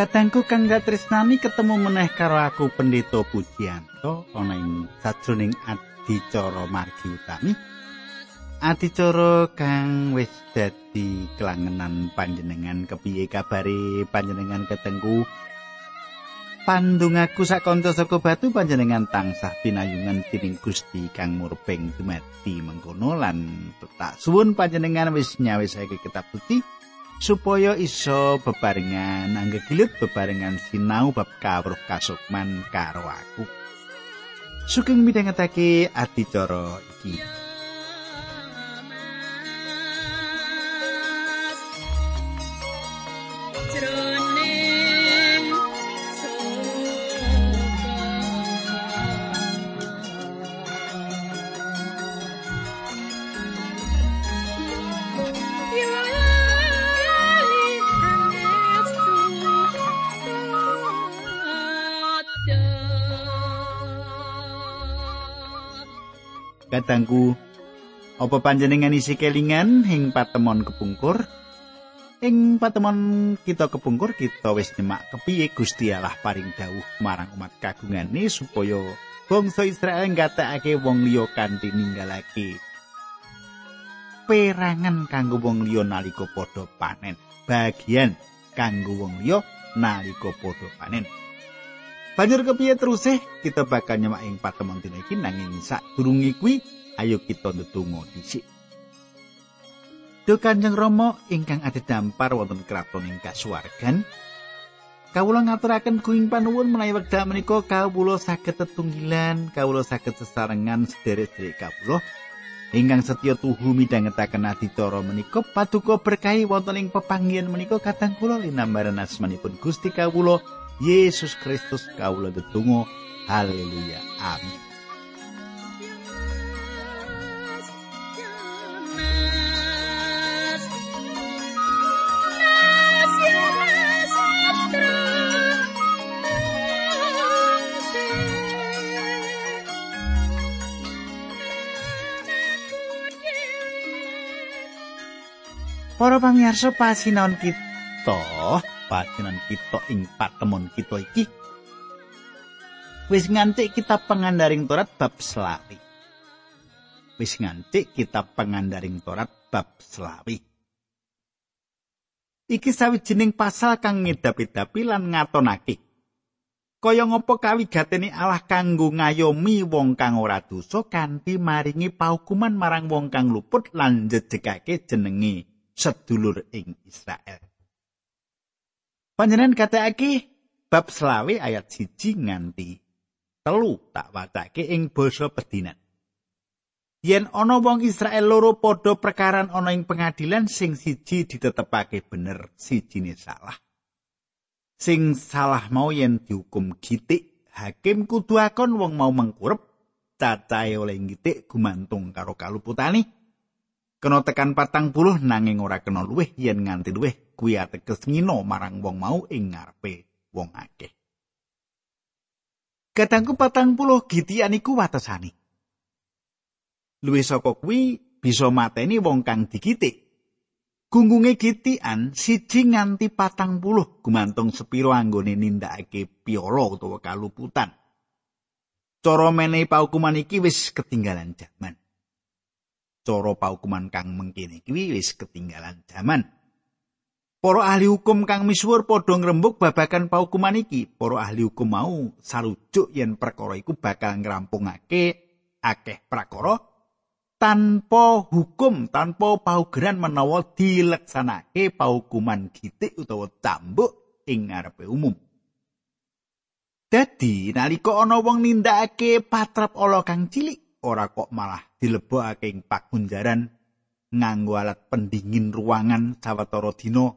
Kadangku kang tresnani ketemu meneh karo aku Pendeta Pujianto ana ing sajroning adicara margi utami. Adicara kang wis dadi kelangenan panjenengan. Kepiye kabare panjenengan ketengku Pandungaku sak kanca saka batu panjenengan tansah pinayungan tining Gusti kang murbeng dumati mengkono. Lan tak suwun panjenengan wis nyawisake kitab putih supaya iso bebarengan anggegilut bebarengan sinau bab kawruh kasukman karo aku. Sugeng midhangetake adicara iki. Kadangku, apa panjenengan isi kelingan ing patemon kepungkur? Ing patemon kita kepungkur kita wis nyemak kepiye Gusti Allah paring dawuh marang umat kagungane supaya bangsa Israel ngatakake wong liya kanthi ninggalake perangan kanggo wong liya nalika padha panen. Bagian kanggo wong liya nalika padha panen. Banjur kepiye terus kita bakal nyemak ing patemon dina iki nanging sadurunge kuwi ayo kita ndedonga dhisik. Duh Kanjeng Rama ingkang dampar wonten kraton ing kasuwargan. Kawula ngaturaken kuing panuwun menawi wekdal menika kawula saged tetunggilan, kawula saged sesarengan sederek-sederek kawula ingkang setya tuhu midhangetaken adicara menika paduka berkahi wonten ing pepanggihan menika katang kula linambaran asmanipun Gusti kawula Yesus Kristus kawula tetunggo haleluya. Amin. Para pamirsa pasinon kita pasinon kita ing patemon kita iki. Wis ngantik kita pengandaring Torat bab selawi. Wis ngantik kita pengandaring Torat bab selawi. Iki sawijining pasal kang ngedapi-dapi lan ngatonake. Kaya ngapa kawigatene Allah kanggo ngayomi wong kang ora dosa kanthi maringi paukuman marang wong kang luput lan jejegake jenenge sedulur ing Israel Panjenengan katakake bab selawe ayat siji nganti telu tak wacake ing basa pedinan. Yen ana wong Israel loro padha perkaran ana ing pengadilan sing siji ditetepake bener, sijine salah. Sing salah mau yen dihukum gitik, hakim kudu akon wong mau mengkurep cacahe oleh gitik gumantung karo kaluputane. Kena tekan patang puluh nanging ora kena luwih yen nganti luwih kuwi ateges ngino marang wong mau ing ngarepe wong akeh. Katangku patang puluh gitian iku watesane. Luwih saka kuwi bisa mateni wong kang digitik. Gunggunge gitian siji nganti patang puluh gumantung sepiro anggone nindakake piala utawa kaluputan. Cara menehi paukuman iki wis ketinggalan jaman. Cara paukuman kang mengkene iki wis ketinggalan jaman. Para ahli hukum kang misuwur padha ngrembug babagan paukuman iki. Para ahli hukum mau sarujuk yen perkara iku bakal ngrampungake akeh prakara tanpa hukum, tanpa paugeran menawa dileksanake paukuman gitik utawa cambuk ing ngarepe umum. Dadi nalika ana wong nindakake patrap ala kang cilik, ora kok malah dilebokake ing pakunjaran nganggo alat pendingin ruangan sawetara dina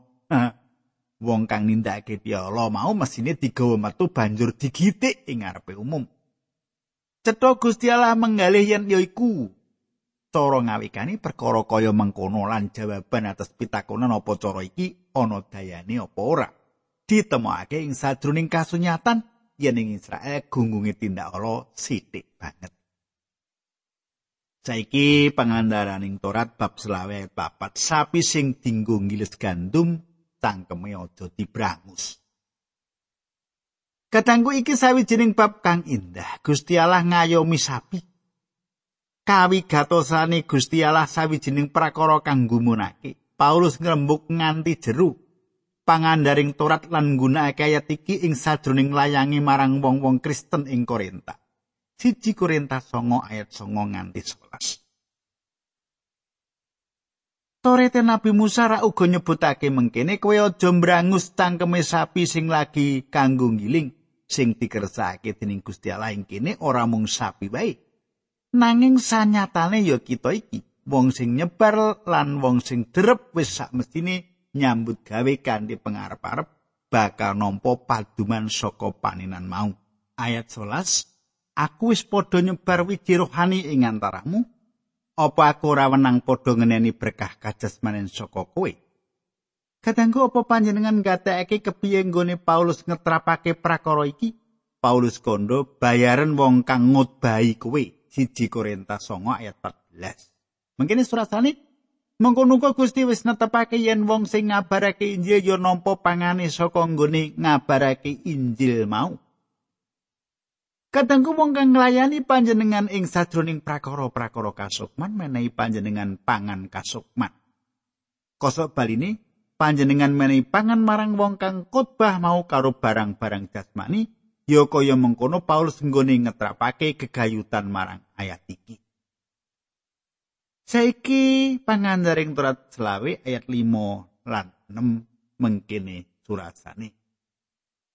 wong kang nindakake piala mau mesine digawa metu banjur digitik ing ngarepe umum. Cetha Gusti Allah menggalih yen yaiku cara ngawikani perkara kaya mengkono lan jawaban atas pitakonan apa cara iki ana dayane apa ora. Ditemokake ing sadroning kasunyatan yen ing Israel gunggunge tindak ala sithik banget. Saiki pangandaraning Torat bab selawe papat sapi sing dinggo ngilis gandum cangkeme aja dibrangus. Kadangku iki sawijining bab kang indah. Gusti Allah ngayomi sapi. Kawigatosane Gusti Allah sawijining prakara kang gumunake. Paulus ngrembug nganti jeru. Pangandaring Torat lan nggunakake ayat iki ing sajroning layangi marang wong-wong Kristen ing Korinta. Siji Korinta songo ayat songo nganti 11. Torete Nabi Musa ra uga nyebutake mengkene kowe aja mbrangus tangkeme sapi sing lagi kanggo ngiling sing dikersake dening Gusti Allah ing kene ora mung sapi wae. Nanging sanyatane ya kita iki wong sing nyebar lan wong sing derep wis sak mestine nyambut gawe kanthi pengarep-arep bakal nampa paduman saka paninan mau. Ayat 11 Aku wis padha nyebar wiji rohani ing antaramu apa aku ora wenang padha ngeneni berkah kajasmanen saka kowe? Kadangku apa panjenengan gatekake kepiye nggone Paulus ngetrapake prakara iki? Paulus kondo bayaran wong kang ngutbahi kowe siji Korintus 9 ayat 14 Mungkin surat sani mengkono Gusti wis netepake yen wong sing ngabarake Injil ya nampa pangane saka nggone ngabarake Injil mau Kadangku wong kang nglayani panjenengan ing sadroning prakara-prakara kasukman menehi panjenengan pangan kasukman. Kosok baline panjenengan menehi pangan marang wong kang khotbah mau karo barang-barang jasmani, ya kaya mengkono Paulus nggone ngetrapake kegayutan marang ayat iki. Saiki pangandaring turat selawe ayat 5 lan 6 mengkene surasane.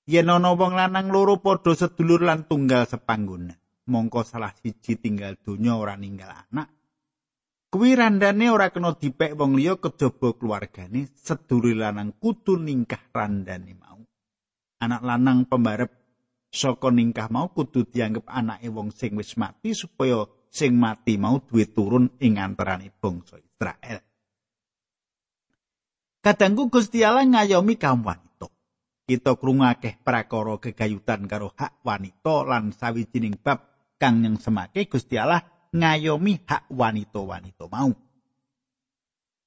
Yen ana wong lanang loro padha sedulur lan tunggal sepangguna mongko salah siji tinggal donya ora ninggal anak. Kuwi randane ora kena dipek wong liya kejaba keluargane sedulur lanang kudu ningkah randane mau. Anak lanang pembarep saka ningkah mau kudu dianggep anake wong sing wis mati supaya sing mati mau duwe turun ing antaraning bangsa Israel. Kadangku Gusti Allah ngayomi kaum wanita kita krungu akeh prakara gegayutan karo hak wanita lan sawijining bab kang yang semake Gusti Allah ngayomi hak wanita-wanita mau.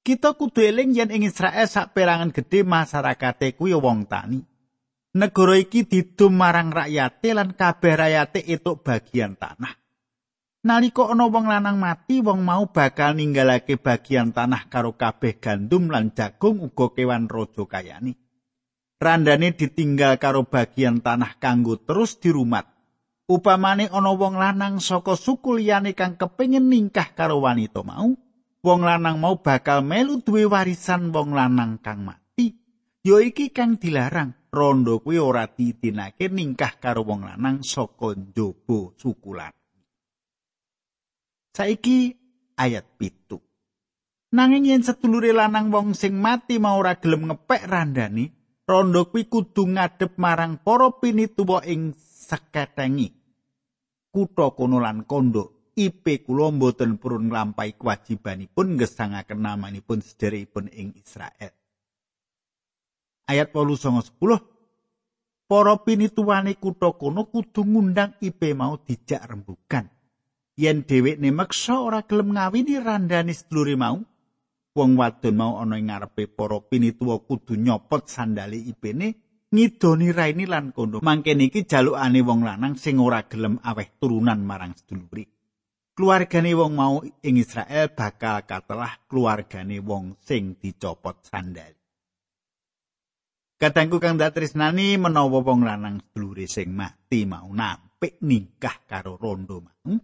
Kita kudu eling yen ing Israel sak perangan gedhe masyarakate kuwi wong tani. Negara iki didum marang rakyate lan kabeh rakyate etuk bagian tanah. Nalika ana wong lanang mati, wong mau bakal ninggalake bagian tanah karo kabeh gandum lan jagung uga kewan raja kayani. Randane ditinggal karo bagian tanah kanggo terus dirumat. Upamane ana wong lanang saka suku liyane kang kepengin ningkah karo wanita mau, wong lanang mau bakal melu duwe warisan wong lanang kang mati. Ya iki kang dilarang. Rondo kuwi ora ditinake ningkah karo wong lanang saka njaba suku lan. Saiki ayat pitu. Nanging yen sedulure lanang wong sing mati mau ora gelem ngepek randane, rondo kuwi kudu ngadep marang para pinituwa ing seketengi. Kutha kono lan kondo IP kula mboten purun nglampahi kewajibanipun ngesangaken namanipun sederekipun ing Israel. Ayat 8 10 para pinituwane kutha kono kudu ngundang IP mau dijak rembugan. Yen dhewekne meksa ora gelem ngawini randane sedulure mau wong wadon mau ana ing ngarepe para pinituwa kudu nyopot sandale ipene ngidoni raini lan kono mangke niki jalukane wong lanang sing ora gelem aweh turunan marang seduluri keluargane wong mau ing Israel bakal katelah keluargane wong sing dicopot sandal Kadangku kang datrisnani menawa wong lanang sedulure sing mati mau nampik nikah karo rondo mau.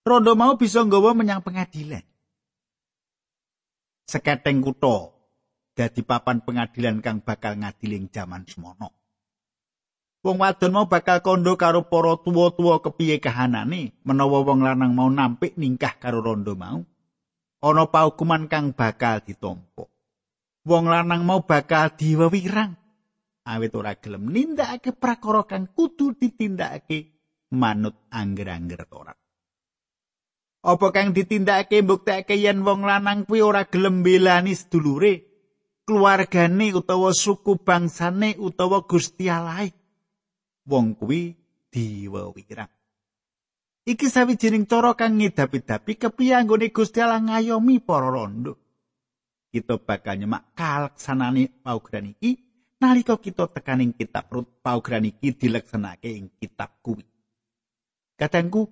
Rondo mau bisa nggawa menyang pengadilan seketeng kutha dadi papan pengadilan kang bakal ngadiling jaman semono. Wong wadon mau bakal kondo karo para tuwa-tuwa kepiye kahanane menawa wong lanang mau nampik ningkah karo rondo mau. Ana paukuman kang bakal ditompo. Wong lanang mau bakal diwewirang awit ora gelem nindakake prakara kang kudu ditindakake manut angger-angger Torat. Apa kang ditindakake mbuktekake yen wong lanang kuwi ora gelem belani sedulure, keluargane utawa suku bangsane utawa Gusti Allah. Wong kuwi diwewirang. Iki sawijining cara kang ngidapi-dapi kepiye anggone Gusti Allah ngayomi para rondo. Kita bakal nyemak kalaksanane paugeran iki Nalika kita tekaning kitab Rut paugeran iki dileksanake ing kitab kuwi. Katengku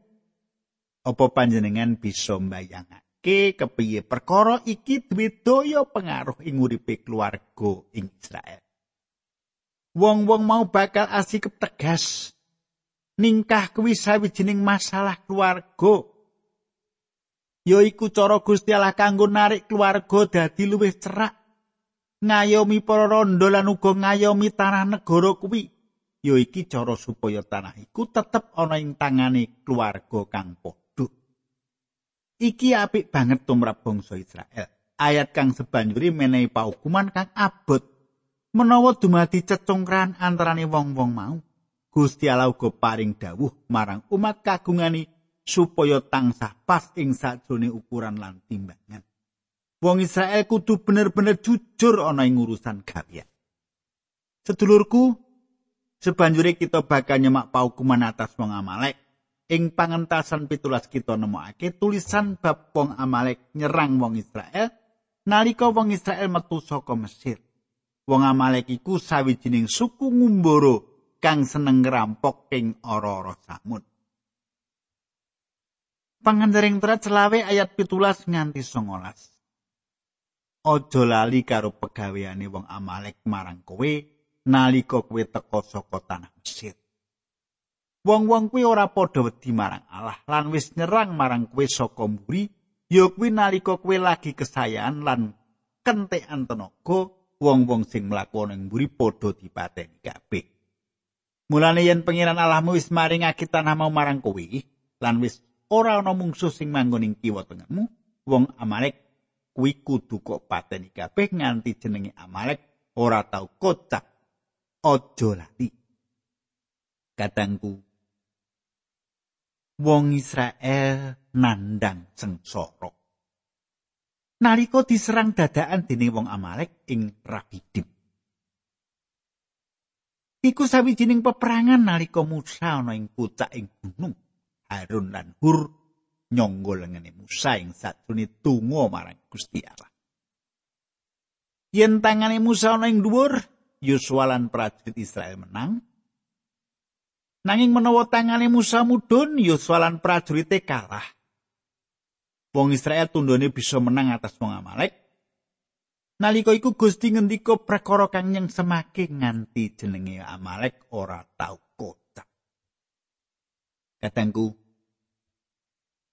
apa panjenengan bisa mbayangake kepiye perkara iki duwe daya pengaruh ing uripe keluarga ing Israel. Wong-wong mau bakal asik tegas ningkah kuwi sawijining masalah keluarga. Yaiku cara Gusti Allah kanggo narik keluarga dadi luwih cerak ngayomi para rondo lan uga ngayomi tanah negara kuwi ya iki cara supaya tanah iku tetep ana ing tangane keluarga kang iki apik banget tumrap bangsa Israel ayat kang sebanjuri menehi paukuman kang abot menawa dumadi cecungkran antarane wong-wong mau Gusti Allah uga paring dawuh marang umat kagungani supaya tansah pas ing sajrone ukuran lan timbangan Wong Israel kudu bener-bener jujur ana ing urusan gawean. Sedulurku, sebanjure kita bakal nyemak paukuman atas wong Amalek. Ing pangentasan pitulas kita nemokake tulisan bab wong Amalek nyerang wong Israel nalika wong Israel metu saka Mesir. Wong Amalek iku sawijining suku ngumbara kang seneng ngerampok ing ora-ora samud. Pangandaring terat selawe ayat pitulas nganti songolas. aja lali karo pegaweane wong Amalek marang kowe nalika kowe teka saka tanah Mesir. Wong-wong kuwi ora padha wedi marang Allah lan wis nyerang marang kowe saka mburi, ya kuwi nalika kowe lagi kesayan lan kentekan tenaga, wong-wong sing mlaku ning mburi padha dipateni kabeh. Mulane yen pangeran Allahmu wis maringake tanah mau marang kowe lan wis ora ana mungsuh sing manggon ing kiwa tengahmu, wong Amalek kuwi kudu kok pateni kabeh nganti jenenge Amalek ora tau kocak aja lali katangku wong Israel nandang sengsara nalika diserang dadakan dening wong Amalek ing Rafidim Iku sawijining peperangan nalika Musa ana ing pucak ing gunung Harun lan Hur nyangga lengene Musa ing sajrone tungo marang Gusti Allah. Yen tangane Musa ana ing dhuwur, Yosua lan prajurit Israel menang. Nanging menawa tangane Musa mudhun, Yosua lan prajurite kalah. Wong Israel tundone bisa menang atas wong Amalek. Nalika iku Gusti ngendika prakara kang nyeng semake nganti jenenge Amalek ora tau kocak. Katengku,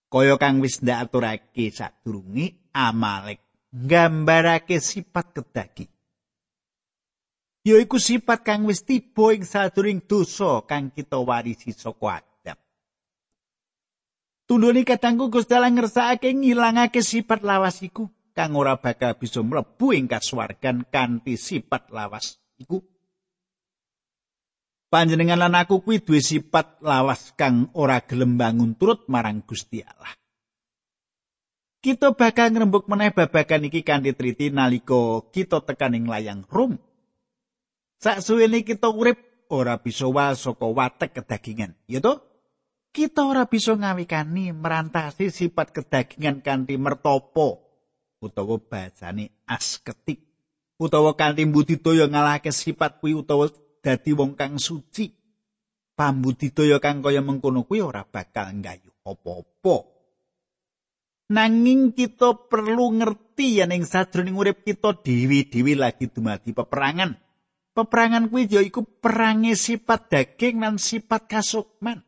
kaya kang wis ndak aturake sadurunge Amalek nggambarake sifat Yaiku sifat kang wis tiba ing sadurung dosa kang kita warisi saka Adam. Tundune katangku Gusti Allah ngersakake ngilangake sifat lawas iku kang ora bakal bisa mlebu ing kasuwargan kanthi sifat lawas iku. panjenengan lan aku kuwi duwe sifat lawas kang ora gelem bangun turut marang Gusti Allah. Kita bakal ngrembug meneh babagan iki kanthi triti nalika kita tekan ing layang Rum. Saksuwene kita urip ora bisa wae saka watek kedagingan, ya toh? Kita ora bisa ngawikani merantasi sifat kedagingan kanthi mertopo utawa bahasane asketik utawa kanthi budidaya ngalahke sifat kuwi utawa dadi wong kang suci. Pambudidaya kang kaya mengkono kuwi ora bakal nggayuh apa-apa. Nanging kita perlu ngerti yen ing sajroning urip kita dewi-dewi lagi dumadi peperangan. Peperangan kuwi ya iku perange sifat daging lan sifat kasukman.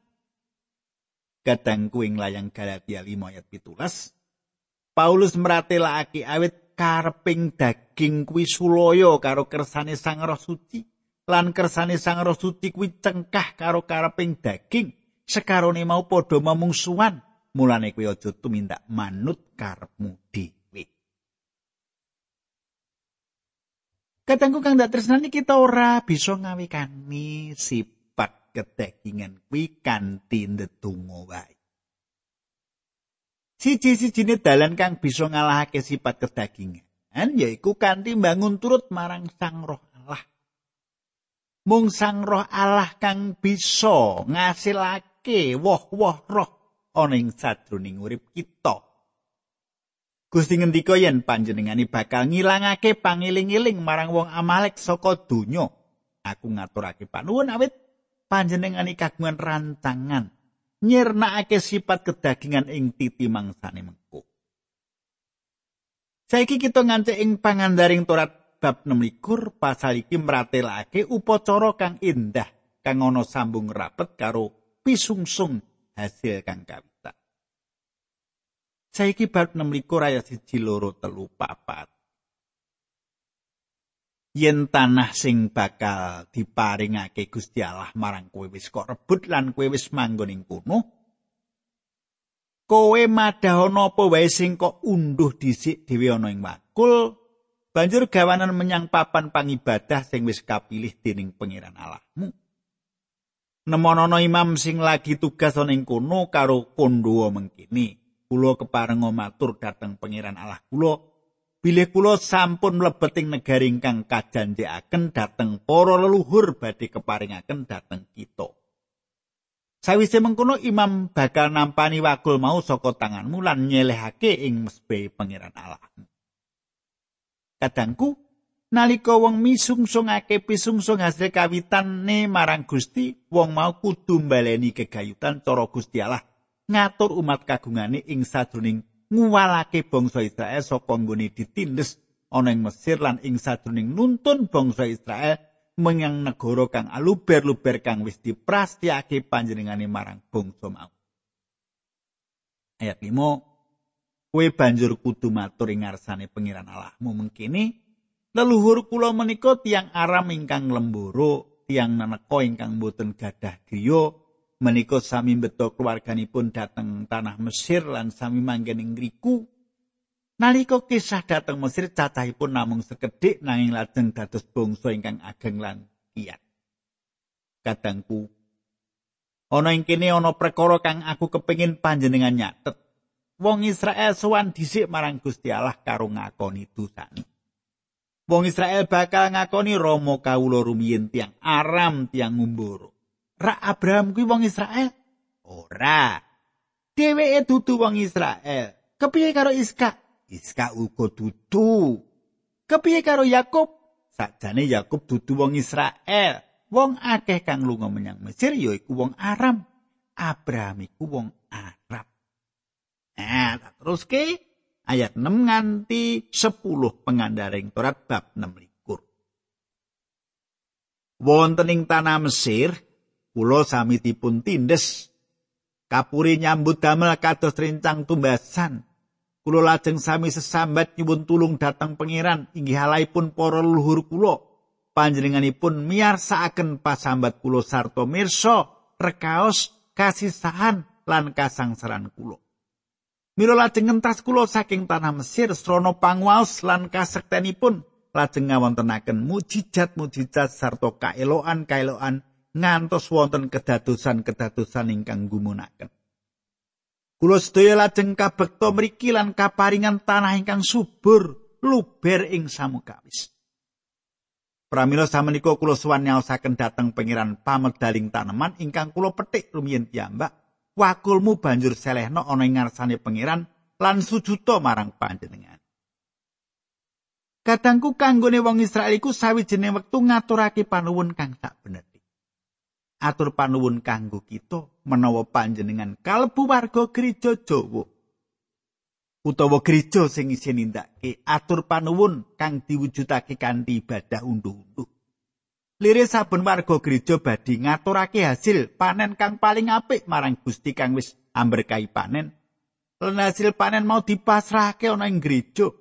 Kadang kuing layang Galatia 5 ayat 17. Paulus meratelakake awit karping daging kuwi sulaya karo kersane Sang Roh Suci. lan kersane Sang Roh Suci kuwi cengkah karo kareping daging sekarone mau padha memungsuhan mulane kuwi aja tumindak manut karepmu dhewe Katangku kang dak tresnani kita ora bisa ngawikani sifat kedagingan kuwi kanthi ndedonga wae Siji-sijine dalan kang bisa ngalahake sifat kedagingan yaiku kanthi bangun turut marang Sang Roh mung sang roh Allah kang bisa ngasilake woh-woh roh ana ing sadroning urip kita. Gusti ngendika yen panjenengani bakal ngilangake pangiling-iling marang wong Amalek saka donya Aku ngaturake panuwun awit panjenengani kagungan rancangan nyirnakake sifat kedagingan ing titi mangsane mengko. Saiki kita ngancik ing pangandaring Torat bab 26 pasal iki mratelake upacara kang indah kang ana sambung rapet karo pisungsung hasil kang kawitan. Saiki bab 26 ayat 1 loro telu papat. yen tanah sing bakal diparingake Gusti Allah marang kowe wis kok rebut lan kowe wis manggon ing kono kowe madhahono apa wae sing kok unduh dhisik dhewe ana ing wakul banjur gawanan menyang papan pangibadah sing wis kapilih dening pangeran Allahmu nemono imam sing lagi tugas ana ing kono karo kondowo mengkini kula kepareng matur dhateng pangeran Allah kula bilih kula sampun mlebet ing negari ingkang kajanjekaken dhateng para leluhur badhe keparingaken dhateng kita. Sawise mengkono imam bakal nampani wakul mau saka tanganmu lan nyelehake ing mesbe pangeran Allah. Kadangku nalika wong misungsungake pisungsung hasil kawitane marang Gusti, wong mau kudu mbaleni kegayutan cara Gusti Allah ngatur umat kagungane ing sadroning nguwalake bangsa Israel saka nggone ditindes ana ing Mesir lan ing sadurunge nuntun bangsa Israel menyang negara kang aluber-luber kang wis diprastyake panjenengane marang bangsa mau. Ayat 5 Kowe banjur kudu matur ing ngarsane pangeran Allahmu mengkini leluhur kula menika tiang aram ingkang lemboro tiang naneka ingkang boten gadah griya menika sami beto keluarganipun dateng tanah Mesir lan sami manggen ing ngriku. Nalika kisah dateng Mesir cacahipun namung sekedhik nanging lajeng dados bangsa ingkang ageng lan kiyat kadangku ana ing kene ana perkara kang aku kepengin panjenengan nyatet. Wong Israel sowan dhisik marang Gusti Allah karo ngakoni dosane. Wong Israel bakal ngakoni Rama kawula rumiyin tiang Aram tiang Ngumboro. Ra Abraham kuwi wong Israel? Ora. Dheweke dudu wong Israel. Kepiye karo Iska? Iska uga dudu. Kepiye karo Yakub? Sakjane Yakub dudu wong Israel. Wong akeh kang lunga menyang Mesir ya iku wong Aram. Abraham iku wong Arab. Nah, terus ke ayat 6 nganti 10 pengandaring Torat bab 6 likur. Wonten ing tanah Mesir, kula sami dipun tindes. Kapuri nyambut damel kados rencang tumbasan. Kula lajeng sami sesambat nyuwun tulung datang pangeran. Inggih halaipun para leluhur kula. Panjenenganipun miyarsakaken pasambat kula sarta mirsa rekaos kasisahan lan kasangsaran kula. Mila lajeng ngentas kula saking tanah Mesir srana pangwaos lan kasektenipun. Lajeng ngawontenaken mujizat-mujizat sarta kaeloan-kaeloan ngantos wonten kedadosan-kedadosan ingkang gumunaken. Kula sedaya lajeng kabekta mriki lan kaparingan tanah ingkang subur luber ing samukawis. Pramila samenika kula suwan nyaosaken dhateng pangeran pamedaling taneman ingkang kula petik rumiyin piyambak, wakulmu banjur selehna ana ing ngarsane pangeran lan sujuta marang panjenengan. Kadangku kanggone wong Israel iku sawijining wektu ngaturake panuwun kang tak bener. Atur panuwun kanggo kita menawa panjenengan kalbu warga gereja Jawa. Utawa gereja sing isih nindakake atur panuwun kang diwujudake kanthi ibadah unduh-unduh lire saben warga gereja badhe ngaturake hasil panen kang paling apik marang Gusti kang wis amberkahi panen. Lan hasil panen mau dipasrahake ana ing gereja.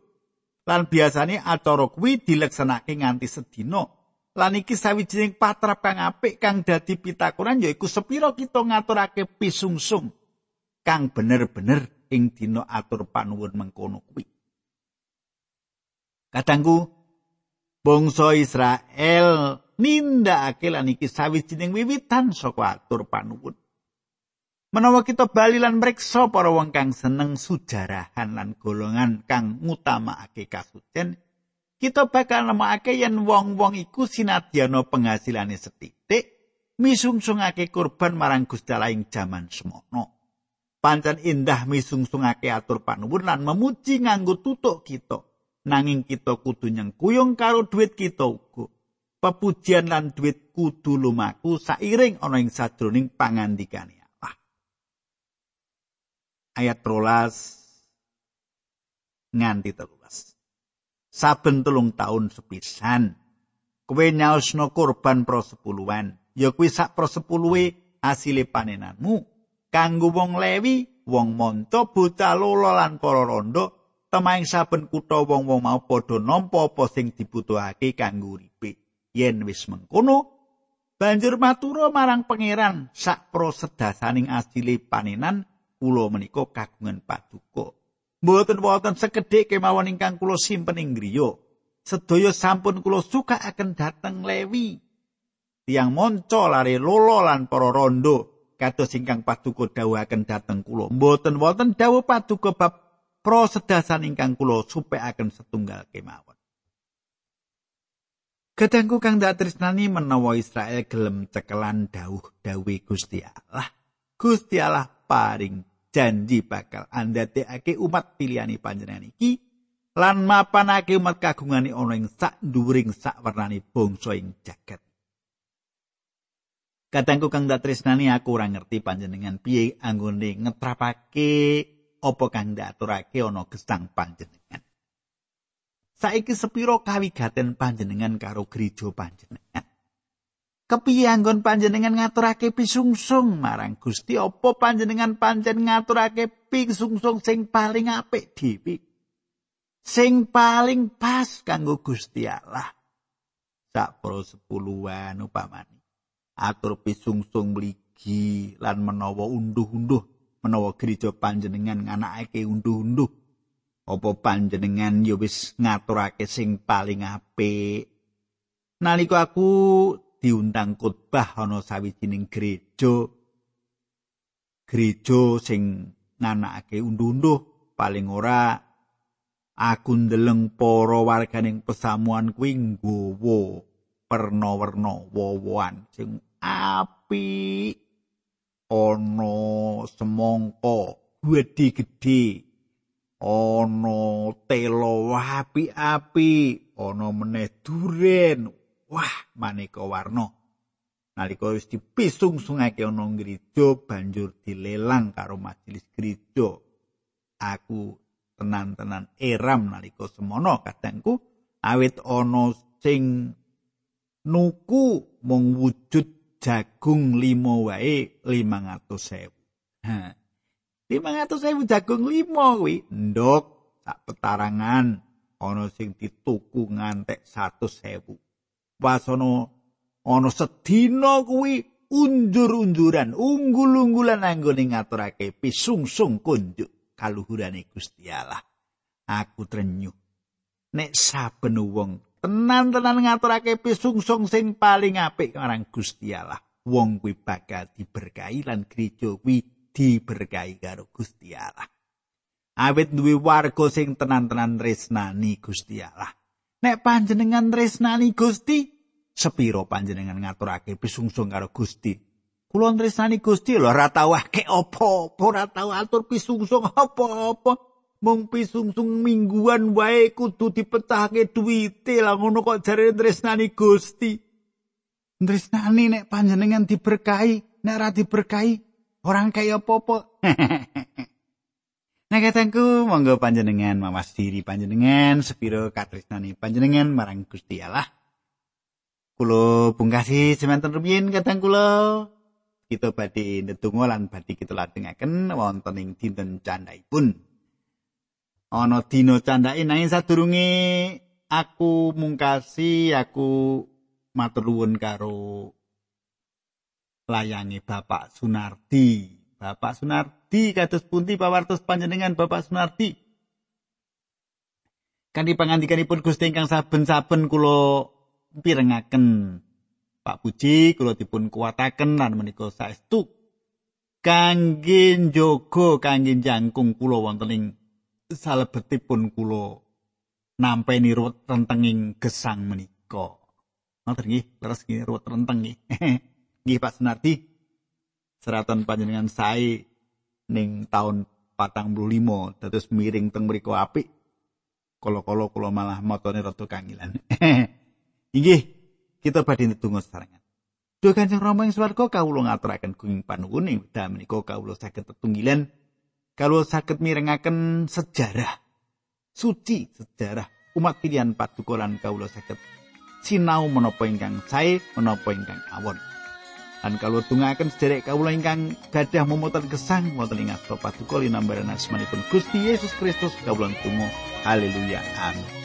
Lan biasane acara kuwi dileksanake nganti sedina Lan iki sawijining patrap kang apik kang dadi pitakonan yaiku sepira kita ngaturake pisungsung kang bener-bener ing dina atur panuwun mengkono kuwi. Kadangku bangsa Israel nindakake lan iki sawijining wiwitan saka atur panuwun. Menawa kita bali lan mreksa para wong kang seneng sujarahan lan golongan kang ngutamakake kasucen, kita bakal nemokake yen wong-wong iku sinadyana penghasilane setitik misungsungake kurban marang Gusti Allah ing jaman semono. Pancen indah misungsungake atur panuwun lan memuji nganggo tutuk kita. Nanging kita kudu nyengkuyung karo duit kita uga. pepujian lan duit kudu lumaku sairing ana ing sadroning pangandikane Allah. Ayat 13 nganti 13. Saben telung taun sepisan. Kowe nyaosno kurban pro sepuluhan, ya kuwi sak pro sepuluhe asile panenanmu. Kanggo wong lewi, wong monto, buta lolo lan para rondo, temaing saben kutha wong-wong mau padha nampa apa sing dibutuhake kanggo uripe. yen wis mengkono banjur matura marang pangeran sak prosedasaning asile panenan kula menika kagungan paduka mboten wonten sekedhik kemawon ingkang kula simpen ing griya. Sedaya sampun kula suka akan dateng lewi. Tiang monco lare lolo lan para rondo kados ingkang paduka dawuhaken dateng kula. Mboten wonten dawuh paduka bab prosedasan ingkang kula supekaken setunggal kemawon. Kadangku kang dak tresnani menawa Israel gelem cekelan dawuh-dawe Gusti Allah. Gusti Allah paring janji bakal andadekake umat pilihani panjenengan iki lan mapanake umat kagungane ana ing sak dhuwuring sak warnane bangsa ing jagat. Kadangku kang dak tresnani aku ora ngerti panjenengan piye anggone ngetrapake apa kang dak aturake ana gesang panjenengan. saiki sepiro kawigaten panjenengan karo gereja panjenengan kepiye anggon panjenengan ngaturake pisungsung marang Gusti apa panjenengan pancen ngaturake pisungsung sing paling apik dhewe? Sing paling pas kanggo Gusti Allah. Sak pro sepuluhan upamani atur pisungsung mligi lan menawa unduh-unduh menawa gereja panjenengan nganakake unduh-unduh. Apa panjenengan ya wis ngaturake sing paling apik? Nalika aku diundang khotbah ana sawijining gereja gereja sing nganakake unduh-unduh paling ora aku ndeleng para warganing pesamuan kuwi nggawa perna-werna wowoan sing apik ana semangka gedhe-gedhe ana telo api-api, ana meneh duren. Wah, maneka warna. Nalika wis dipisung-sungake ana gereja banjur dilelang karo majelis gereja. Aku tenan-tenan eram nalika semono kadangku awit ana sing nuku mung wujud jagung limo wae 500.000. 500.000 jagung limo kuwi ndok sak petarangan ana sing dituku ngantek 100.000 pas ana sedina kuwi unjur-unjuran unggul-unggulan anggone ngaturake pisungsung kunjuk kaluhurane Gusti Allah aku trenyuh nek saben wong tenan-tenan ngaturake pisungsung sing paling apik marang Gusti Allah wong kuwi bakal diberkahi lan gereja kuwi diberkahi karo Gusti Allah. Awit duwe warga sing tenan-tenan tresnani Gusti Allah. Nek panjenengan tresnani Gusti, sepiro panjenengan ngaturake pisungsung karo Gusti? Kula tresnani Gusti lho ora tau akeh apa-apa, ora tau atur pisungsung apa-apa. Mung pisungsung mingguan wae kudu dipetahke duwite lah ngono kok jare tresnani Gusti. Tresnani nek panjenengan diberkahi, nek ora diberkahi orang kaya popo. nah katangku monggo panjenengan mawas diri panjenengan sepiro katresnani panjenengan marang Gusti Allah. Kulo bungkasi semanten rumiyin katang kulo. Kita badhe ndedonga lan badhe kita lajengaken wonten ing dinten candhaipun. Ana dina candhake nanging sadurunge aku mungkasi aku matur nuwun karo layangi Bapak Sunardi. Bapak Sunardi kados pundi pawartos panjenengan Bapak Sunardi? Kanthi pangandikanipun Gusti ingkang saben-saben kula pirengaken Pak Puji kula dipun kuwataken lan menika saestu kangge njogo kangge jangkung kula wonten ing salebetipun kula nampi ruwet rentenging gesang menika. Ngoten nggih, leres nggih ruwet renteng nggih. Nggih Pak Sunardi. Seratan panjenengan sae ning taun patang puluh limo dados miring teng mriku apik kala-kala kula malah motone rada kangilan. Inggih, Kita badhe ndedonga sesarengan. Duh Kanjeng Rama ing swarga kawula ngaturaken gunging panuwun ing wekdal menika kawula saged tetunggilan kawula saged mirengaken sejarah suci sejarah umat pilihan padukulan kawula saged sinau menapa ingkang sae menapa ingkang awon. Lan kalau tunggaken sederek kawula ingkang gadah momoten gesang wonten ing asta paduka linambaran asmanipun Gusti Yesus Kristus kawula tunggu haleluya. Amin